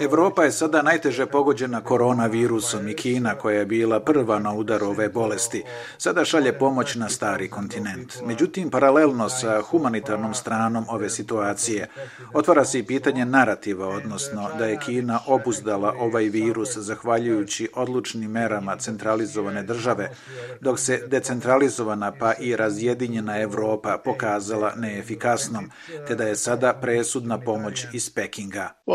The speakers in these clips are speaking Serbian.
Evropa je sada najteže pogođena koronavirusom i Kina koja je bila prva na udaru ove bolesti. Sada šalje pomoć na stari kontinent. Međutim, paralelno sa humanitarnom stranom ove situacije, otvara se i pitanje narativa, odnosno da je Kina obuzdala ovaj virus zahvaljujući odlučnim merama centralizovane države, dok se decentralizovana pa i razjedinjena Evropa pokazala neefikasnom, te da je sada presudna pomoć iz Pekinga. Pekinga. Uh,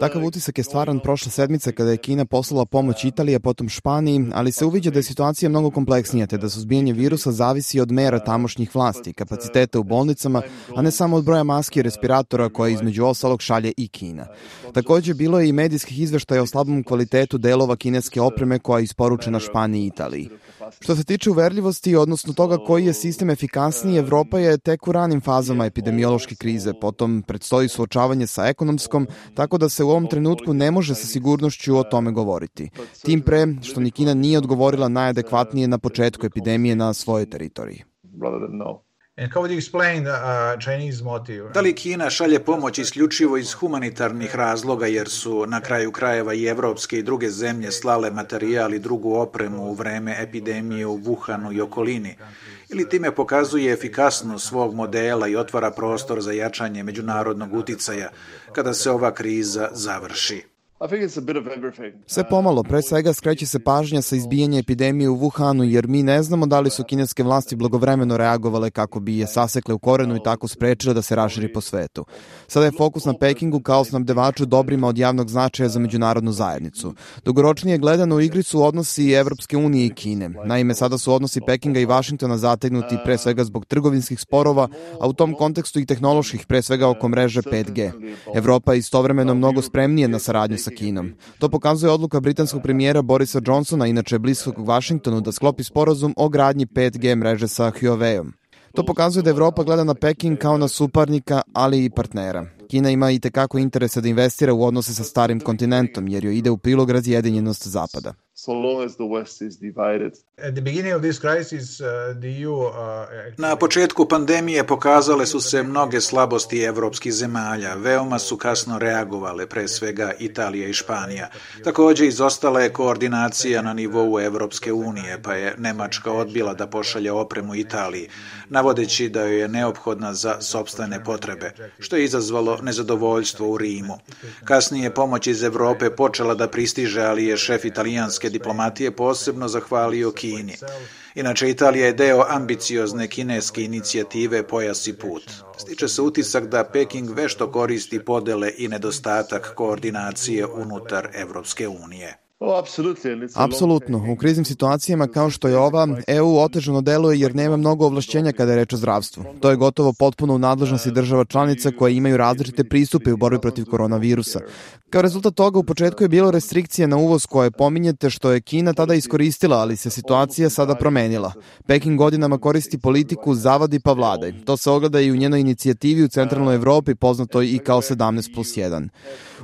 Takav utisak je stvaran prošle sedmice kada je Kina poslala pomoć Italije, potom Španiji, ali se uviđa da je situacija mnogo kompleksnija te da suzbijanje virusa zavisi od mera tamošnjih vlasti, kapaciteta u bolnicama, a ne samo od broja maski i respiratora koje između ostalog šalje i Kina. Takođe, bilo je i medijskih izveštaja o slabom kvalitetu delova kineske opreme koja je isporučena Španiji i Italiji. Što se tiče uverljivosti, odnosno toga koji je sistem efikasniji, Evropa je tek u ranim fazama epidemiološke krize, potom predstoji suočavanje sa ekonomskom, tako da se u ovom trenutku ne može sa sigurnošću o tome govoriti. Tim pre što ni Kina nije odgovorila najadekvatnije na početku epidemije na svojoj teritoriji. And how would you explain uh, Chinese motive? Da li Kina šalje pomoć isključivo iz humanitarnih razloga jer su na kraju krajeva i evropske i druge zemlje slale materijal i drugu opremu u vreme epidemije u Wuhanu i okolini? Ili time pokazuje efikasnost svog modela i otvara prostor za jačanje međunarodnog uticaja kada se ova kriza završi? Sve pomalo, pre svega skreće se pažnja sa izbijanja epidemije u Wuhanu, jer mi ne znamo da li su kineske vlasti blagovremeno reagovale kako bi je sasekle u korenu i tako sprečile da se raširi po svetu. Sada je fokus na Pekingu kao snabdevaču dobrima od javnog značaja za međunarodnu zajednicu. Dugoročnije gledano u igri su odnosi Evropske unije i Kine. Naime, sada su odnosi Pekinga i Vašingtona zategnuti pre svega zbog trgovinskih sporova, a u tom kontekstu i tehnoloških, pre svega oko mreže 5G. Evropa je istovremeno mnogo spremnije na saradnju sa Kinom. To pokazuje odluka britanskog premijera Borisa Johnsona, inače bliskog Vašingtonu, da sklopi sporazum o gradnji 5G mreže sa Huawei-om. To pokazuje da Evropa gleda na Peking kao na suparnika, ali i partnera. Kina ima i tekako interesa da investira u odnose sa starim kontinentom, jer joj ide u prilog razjedinjenost Zapada so long as the West is divided. At the beginning of this crisis, uh, the EU, uh, Na početku pandemije pokazale su se mnoge slabosti evropskih zemalja. Veoma su kasno reagovale, pre svega Italija i Španija. Takođe izostala je koordinacija na nivou Evropske unije, pa je Nemačka odbila da pošalje opremu Italiji, navodeći da joj je neophodna za sobstvene potrebe, što je izazvalo nezadovoljstvo u Rimu. Kasnije pomoć iz Evrope počela da pristiže, ali je šef italijanske diplomatije posebno zahvalio Kini. Inače, Italija je deo ambiciozne kineske inicijative Pojas i put. Stiče se utisak da Peking vešto koristi podele i nedostatak koordinacije unutar Evropske unije. Apsolutno. U kriznim situacijama kao što je ova, EU otežano deluje jer nema mnogo ovlašćenja kada je reč o zdravstvu. To je gotovo potpuno u nadležnosti država članica koje imaju različite pristupe u borbi protiv koronavirusa. Kao rezultat toga u početku je bilo restrikcije na uvoz koje pominjete što je Kina tada iskoristila, ali se situacija sada promenila. Peking godinama koristi politiku zavadi pa vladaj. To se ogleda i u njenoj inicijativi u centralnoj Evropi poznatoj i kao 17 plus 1.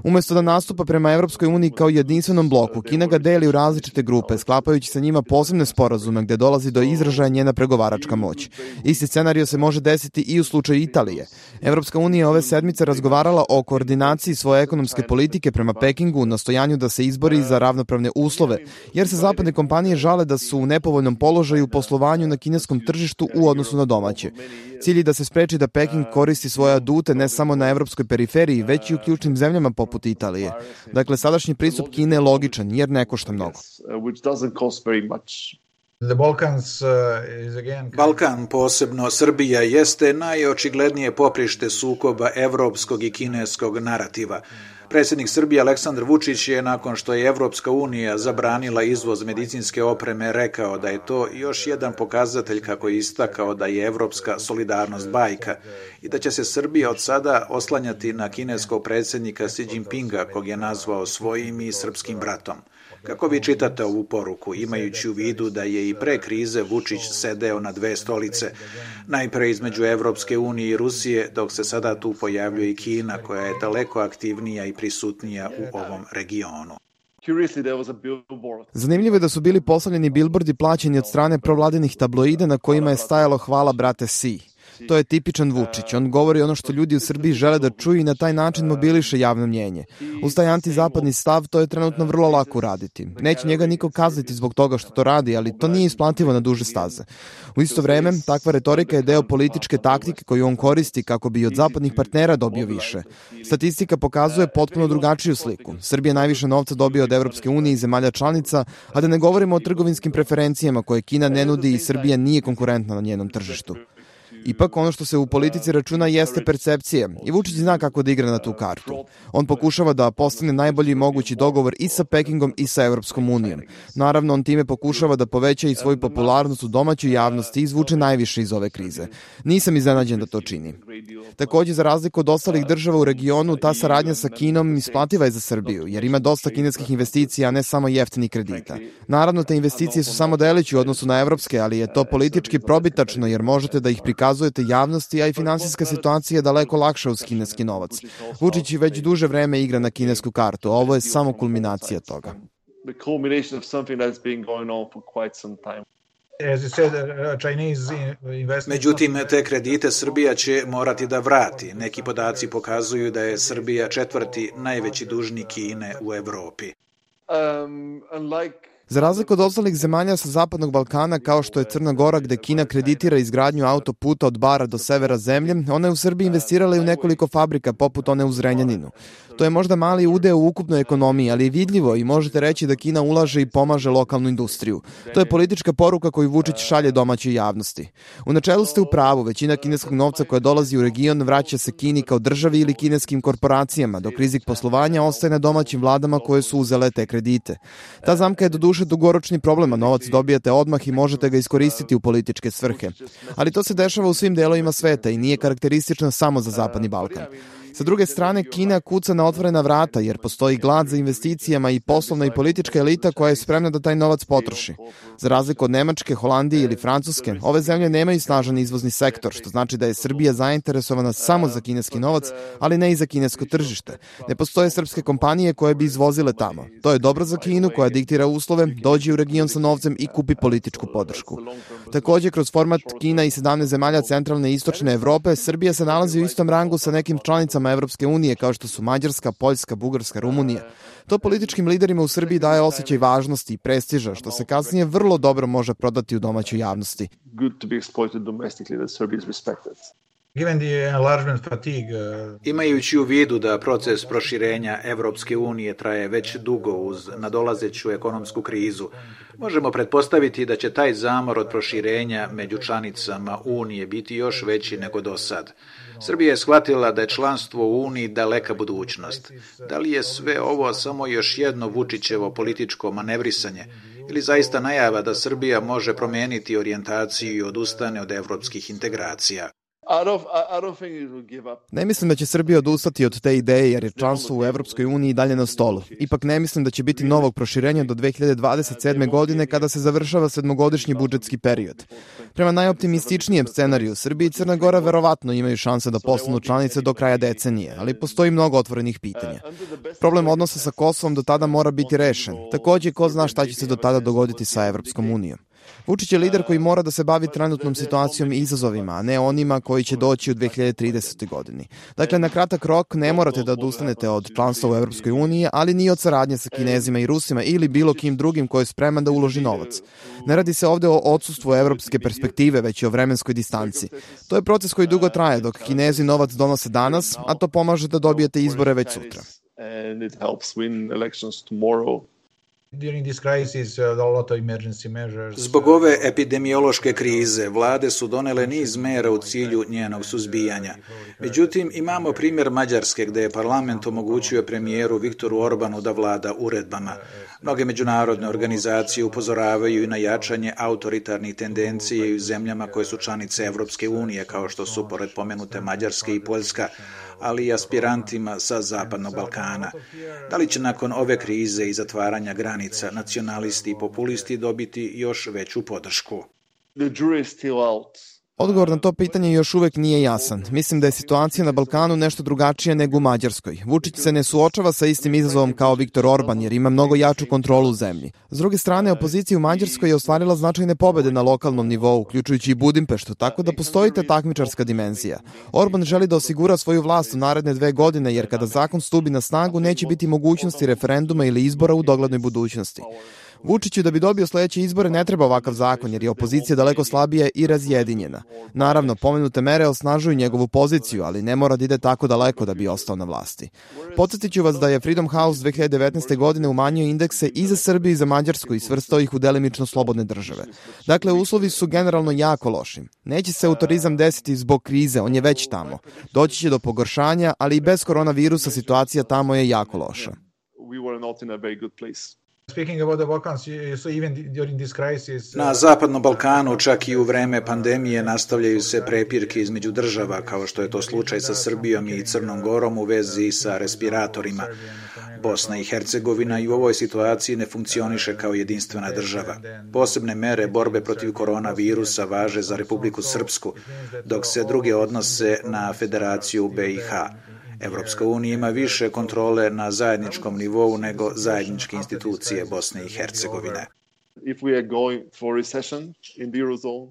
Umesto da nastupa prema Evropskoj uniji kao jedinstvenom bloku, Kina ga deli u različite grupe, sklapajući sa njima posebne sporazume gde dolazi do izražaja njena pregovaračka moć. Isti scenario se može desiti i u slučaju Italije. Evropska unija ove sedmice razgovarala o koordinaciji svoje ekonomske politike prema Pekingu u nastojanju da se izbori za ravnopravne uslove, jer se zapadne kompanije žale da su u nepovoljnom položaju u poslovanju na kineskom tržištu u odnosu na domaće. Cilj je da se spreči da Peking koristi svoje adute ne samo na evropskoj periferiji, već i u ključnim zemljama poput Italije. Dakle, sadašnji pristup Kine je logičan, jer ne košta mnogo. The Balkans, uh, is again... Balkan, posebno Srbija, jeste najočiglednije poprište sukoba evropskog i kineskog narativa. Predsednik Srbije Aleksandar Vučić je nakon što je Evropska unija zabranila izvoz medicinske opreme rekao da je to još jedan pokazatelj kako je istakao da je evropska solidarnost bajka i da će se Srbija od sada oslanjati na kineskog predsednika Xi Jinpinga kog je nazvao svojim i srpskim bratom. Kako vi čitate ovu poruku, imajući u vidu da je i pre krize Vučić sedeo na dve stolice, najpre između Evropske unije i Rusije, dok se sada tu pojavljuje i Kina, koja je daleko aktivnija i prisutnija u ovom regionu. Zanimljivo je da su bili postavljeni bilbordi plaćeni od strane provladinih tabloida na kojima je stajalo hvala brate Si. To je tipičan Vučić. On govori ono što ljudi u Srbiji žele da čuju i na taj način mobiliše javno mnjenje. Uz taj antizapadni stav to je trenutno vrlo lako uraditi. Neće njega niko kazniti zbog toga što to radi, ali to nije isplativo na duže staze. U isto vreme, takva retorika je deo političke taktike koju on koristi kako bi od zapadnih partnera dobio više. Statistika pokazuje potpuno drugačiju sliku. Srbija najviše novca dobio od Evropske unije i zemalja članica, a da ne govorimo o trgovinskim preferencijama koje Kina ne nudi i Srbija nije konkurentna na njenom tržištu. Ipak ono što se u politici računa jeste percepcija i Vučić zna kako da igra na tu kartu. On pokušava da postane najbolji mogući dogovor i sa Pekingom i sa Evropskom unijom. Naravno, on time pokušava da poveća i svoju popularnost u domaćoj javnosti i izvuče najviše iz ove krize. Nisam iznenađen da to čini. Takođe, za razliku od ostalih država u regionu, ta saradnja sa Kinom isplativa je za Srbiju, jer ima dosta kineskih investicija, a ne samo jeftinih kredita. Naravno, te investicije su samo delići u odnosu na evropske, ali je to politički probitačno, jer možete da ih prikazujete prikazujete javnosti, a i finansijska situacija je daleko lakša uz kineski novac. Vučić već duže vreme igra na kinesku kartu, a ovo je samo kulminacija toga. The culmination of something that's been going on for quite some time. Uh, Međutim, te kredite Srbija će morati da vrati. Neki podaci pokazuju da je Srbija četvrti najveći dužnik Kine u Evropi. Um, unlike Za razliku od ostalih zemalja sa Zapadnog Balkana, kao što je Crna Gora, gde Kina kreditira izgradnju autoputa od Bara do severa zemlje, ona je u Srbiji investirala i u nekoliko fabrika, poput one u Zrenjaninu. To je možda mali udeo u ukupnoj ekonomiji, ali je vidljivo i možete reći da Kina ulaže i pomaže lokalnu industriju. To je politička poruka koju Vučić šalje domaćoj javnosti. U načelu ste u pravu, većina kineskog novca koja dolazi u region vraća se Kini kao državi ili kineskim korporacijama, dok rizik poslovanja ostaje na domaćim vladama koje su uzele te kredite. Ta zamka je do duše dugoročni problem, a novac dobijate odmah i možete ga iskoristiti u političke svrhe. Ali to se dešava u svim delovima sveta i nije karakteristično samo za Zapadni Balkan. Sa druge strane, Kina kuca na otvorena vrata jer postoji glad za investicijama i poslovna i politička elita koja je spremna da taj novac potroši. Za razliku od Nemačke, Holandije ili Francuske, ove zemlje nemaju snažan izvozni sektor, što znači da je Srbija zainteresovana samo za kineski novac, ali ne i za kinesko tržište. Ne postoje srpske kompanije koje bi izvozile tamo. To je dobro za Kinu koja diktira uslove, dođe u region sa novcem i kupi političku podršku. Takođe, kroz format Kina i 17 zemalja centralne i istočne Evrope, Srbija se nalazi u istom rangu sa nekim članicama Evropske unije kao što su Mađarska, Poljska, Bugarska, Rumunija. To političkim liderima u Srbiji daje osjećaj važnosti i prestiža, što se kasnije vrlo dobro može prodati u domaćoj javnosti. Good to be exploited domestically that Serbia is respected. Uh, Imajući u vidu da proces proširenja Evropske unije traje već dugo uz nadolazeću ekonomsku krizu, možemo pretpostaviti da će taj zamor od proširenja među članicama Unije biti još veći nego do sad. Srbija je shvatila da je članstvo u Uniji daleka budućnost. Da li je sve ovo samo još jedno Vučićevo političko manevrisanje ili zaista najava da Srbija može promeniti orijentaciju i odustane od evropskih integracija? Ne mislim da će Srbija odustati od te ideje jer je članstvo u Evropskoj uniji dalje na stolu. Ipak ne mislim da će biti novog proširenja do 2027. godine kada se završava sedmogodišnji budžetski period. Prema najoptimističnijem scenariju, Srbija i Crna Gora verovatno imaju šanse da postanu članice do kraja decenije, ali postoji mnogo otvorenih pitanja. Problem odnosa sa Kosovom do tada mora biti rešen. Takođe, ko zna šta će se do tada dogoditi sa Evropskom unijom. Vučić je lider koji mora da se bavi trenutnom situacijom i izazovima, a ne onima koji će doći u 2030. godini. Dakle, na kratak rok ne morate da odustanete od članstva u Evropskoj uniji, ali ni od saradnje sa Kinezima i Rusima ili bilo kim drugim koji je spreman da uloži novac. Ne radi se ovde o odsustvu evropske perspektive, već i o vremenskoj distanci. To je proces koji dugo traje, dok Kinezi novac donose danas, a to pomaže da dobijete izbore već sutra. And it helps win elections tomorrow Uh, Zbog ove epidemiološke krize, vlade su donele niz mera u cilju njenog suzbijanja. Međutim, imamo primjer Mađarske gde je parlament omogućio premijeru Viktoru Orbanu da vlada uredbama. Mnoge međunarodne organizacije upozoravaju i na jačanje autoritarnih tendencije u zemljama koje su članice Evropske unije, kao što su, pored pomenute Mađarske i Poljska, ali i aspirantima sa Zapadnog Balkana. Da li će nakon ove krize i zatvaranja granica nacionalisti i populisti dobiti još veću podršku? The jury is still out. Odgovor na to pitanje još uvek nije jasan. Mislim da je situacija na Balkanu nešto drugačija nego u Mađarskoj. Vučić se ne suočava sa istim izazovom kao Viktor Orban jer ima mnogo jaču kontrolu u zemlji. S druge strane, opozicija u Mađarskoj je ostvarila značajne pobede na lokalnom nivou, uključujući i Budimpeštu, tako da postoji ta takmičarska dimenzija. Orban želi da osigura svoju vlast u naredne dve godine jer kada zakon stubi na snagu neće biti mogućnosti referenduma ili izbora u doglednoj budućnosti. Vučiću da bi dobio sledeće izbore ne treba ovakav zakon jer je opozicija daleko slabija i razjedinjena. Naravno, pomenute mere osnažuju njegovu poziciju, ali ne mora da ide tako daleko da bi ostao na vlasti. Podsjetiću vas da je Freedom House 2019. godine umanjio indekse i za Srbiju i za Mađarsku i svrstao ih u delimično slobodne države. Dakle, uslovi su generalno jako loši. Neće se autorizam desiti zbog krize, on je već tamo. Doći će do pogoršanja, ali i bez koronavirusa situacija tamo je jako loša. We were not in a very good place. Na Zapadnom Balkanu čak i u vreme pandemije nastavljaju se prepirke između država, kao što je to slučaj sa Srbijom i Crnom Gorom u vezi sa respiratorima. Bosna i Hercegovina i u ovoj situaciji ne funkcioniše kao jedinstvena država. Posebne mere borbe protiv koronavirusa važe za Republiku Srpsku, dok se druge odnose na Federaciju BiH. Evropska unija ima više kontrole na zajedničkom nivou nego zajedničke institucije Bosne i Hercegovine.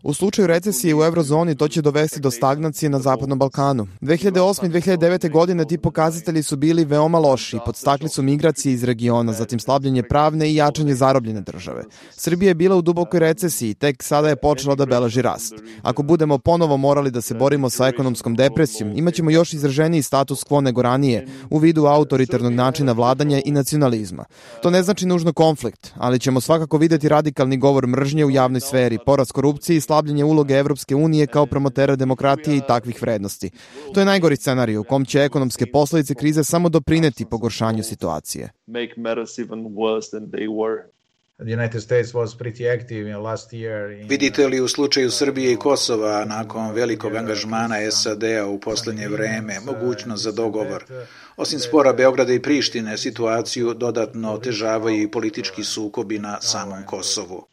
U slučaju recesije u eurozoni to će dovesti do stagnacije na Zapadnom Balkanu. 2008. i 2009. godine ti pokazatelji su bili veoma loši podstakli su migracije iz regiona, zatim slabljenje pravne i jačanje zarobljene države. Srbija je bila u dubokoj recesiji, tek sada je počela da beleži rast. Ako budemo ponovo morali da se borimo sa ekonomskom depresijom, imaćemo još izraženiji status quo nego ranije u vidu autoritarnog načina vladanja i nacionalizma. To ne znači nužno konflikt, ali ćemo svakako videti radikalni govor mržnje u javnoj sferi, porast korupcije i slabljenje uloge Evropske unije kao promotera demokratije i takvih vrednosti. To je najgori scenarij u kom će ekonomske posledice krize samo doprineti pogoršanju situacije. Vidite li u slučaju Srbije i Kosova nakon velikog angažmana SAD-a u poslednje vreme mogućnost za dogovor? Osim spora Beograda i Prištine, situaciju dodatno otežavaju i politički sukobi na samom Kosovu.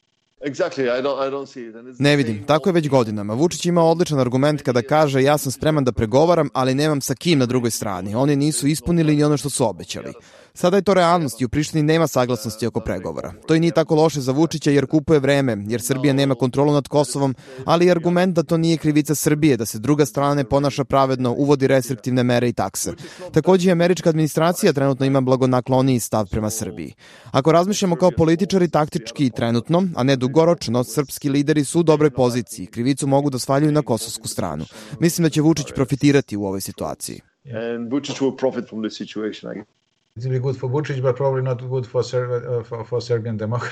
Ne vidim, tako je već godinama. Vučić ima odličan argument kada kaže ja sam spreman da pregovaram, ali nemam sa kim na drugoj strani. Oni nisu ispunili ni ono što su obećali. Sada je to realnost i u Prištini nema saglasnosti oko pregovora. To i nije tako loše za Vučića jer kupuje vreme, jer Srbija nema kontrolu nad Kosovom, ali je argument da to nije krivica Srbije, da se druga strana ne ponaša pravedno, uvodi restriktivne mere i takse. Takođe i američka administracija trenutno ima blagonakloniji stav prema Srbiji. Ako razmišljamo kao političari taktički i trenutno, a ne dugoročno, srpski lideri su u dobroj poziciji. Krivicu mogu da svaljuju na kosovsku stranu. Mislim da će Vučić profitirati u ovoj situaciji. And Vučić will profit from this situation, I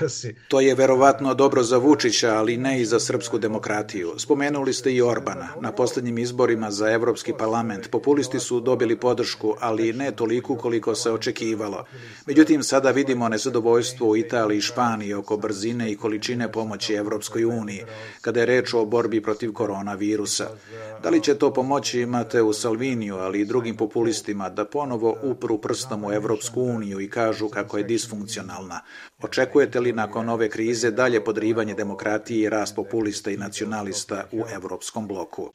guess. To je verovatno dobro za Vučića, ali ne i za srpsku demokratiju. Spomenuli ste i Orbana. Na poslednjim izborima za Evropski parlament populisti su dobili podršku, ali ne toliko koliko se očekivalo. Međutim, sada vidimo nezadovoljstvo u Italiji i Španiji oko brzine i količine pomoći Evropskoj uniji, kada je reč o borbi protiv koronavirusa. Da li će to pomoći imate u Salviniju, ali i drugim populistima da ponovo upru prstom u Evropsku uniju i kažu kako je disfunkcionalna? Očekujete li nakon ove krize dalje podrivanje demokratije i rast populista i nacionalista u evropskom bloku?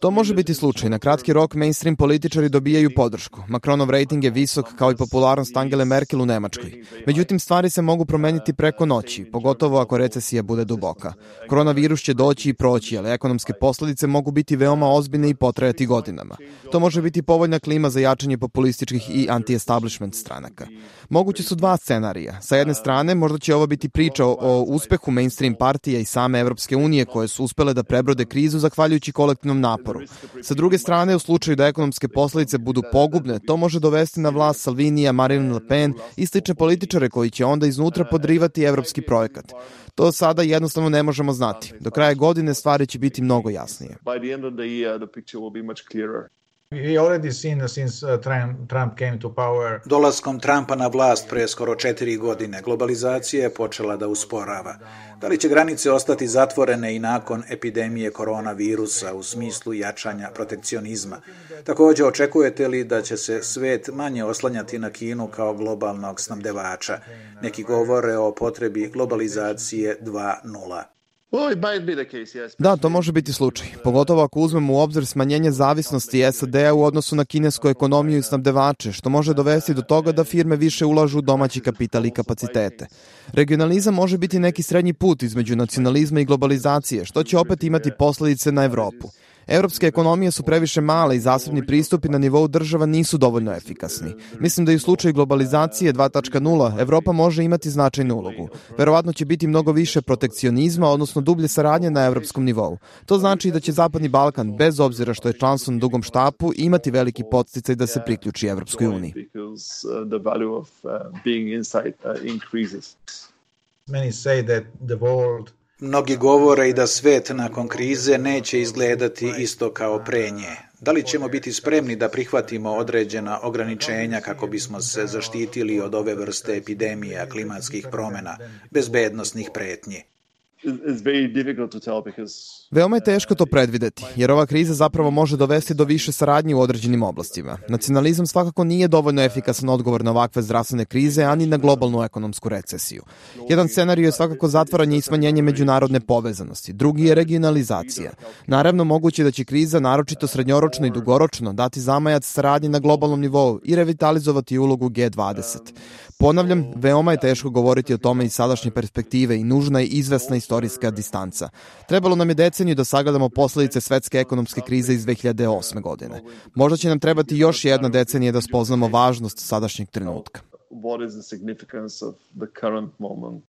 To može biti slučaj. Na kratki rok mainstream političari dobijaju podršku. Macronov rating je visok kao i popularnost Angele Merkel u Nemačkoj. Međutim, stvari se mogu promeniti preko noći, pogotovo ako recesija bude duboka. Koronavirus će doći i proći, ali ekonomske posledice mogu biti veoma ozbiljne i potrajati godinama. To može biti povoljna klima za jačanje populističkih i anti-establishment stranaka. Moguće su dva scenarija. Sa jedne strane, možda će ovo biti priča o, o uspehu mainstream partija i same Evropske unije koje su uspele da prebrode krizu zahvaljujući kolektivnom naporu. Sa druge strane, u slučaju da ekonomske posledice budu pogubne, to može dovesti na vlast Salvinija, Marine Le Pen i slične političare koji će onda iznutra podrivati evropski projekat. To sada jednostavno ne možemo znati. Do kraja godine stvari će biti mnogo jasnije. End of the year, the picture will be much clearer. Dolaskom Trumpa na vlast pre skoro četiri godine, globalizacija je počela da usporava. Da li će granice ostati zatvorene i nakon epidemije koronavirusa u smislu jačanja protekcionizma? Takođe, očekujete li da će se svet manje oslanjati na Kinu kao globalnog snabdevača? Neki govore o potrebi globalizacije 2.0. Da, to može biti slučaj, pogotovo ako uzmemo u obzir smanjenje zavisnosti SAD-a u odnosu na kinesku ekonomiju i snabdevače, što može dovesti do toga da firme više ulažu u domaći kapital i kapacitete. Regionalizam može biti neki srednji put između nacionalizma i globalizacije, što će opet imati posledice na Evropu. Evropske ekonomije su previše male i zasebni pristupi na nivou država nisu dovoljno efikasni. Mislim da i u slučaju globalizacije 2.0 Evropa može imati značajnu ulogu. Verovatno će biti mnogo više protekcionizma, odnosno dublje saradnje na evropskom nivou. To znači da će Zapadni Balkan, bez obzira što je članstvo na dugom štapu, imati veliki podsticaj da se priključi Evropskoj uniji. Many say that the world Mnogi govore i da svet nakon krize neće izgledati isto kao pre nje. Da li ćemo biti spremni da prihvatimo određena ograničenja kako bismo se zaštitili od ove vrste epidemija, klimatskih promena, bezbednostnih pretnji? Veoma je teško to predvideti, jer ova kriza zapravo može dovesti do više saradnje u određenim oblastima. Nacionalizam svakako nije dovoljno efikasan odgovor na ovakve zdravstvene krize, ani na globalnu ekonomsku recesiju. Jedan scenarij je svakako zatvaranje i smanjenje međunarodne povezanosti, drugi je regionalizacija. Naravno, moguće da će kriza, naročito srednjoročno i dugoročno, dati zamajac saradnje na globalnom nivou i revitalizovati ulogu G20. Ponavljam, veoma je teško govoriti o tome iz sadašnje perspektive i nužna je izvesna istorijska distanca. Trebalo nam je deceniju da sagledamo posledice svetske ekonomske krize iz 2008. godine. Možda će nam trebati još jedna decenija da spoznamo važnost sadašnjeg trenutka. What is the significance of the current moment?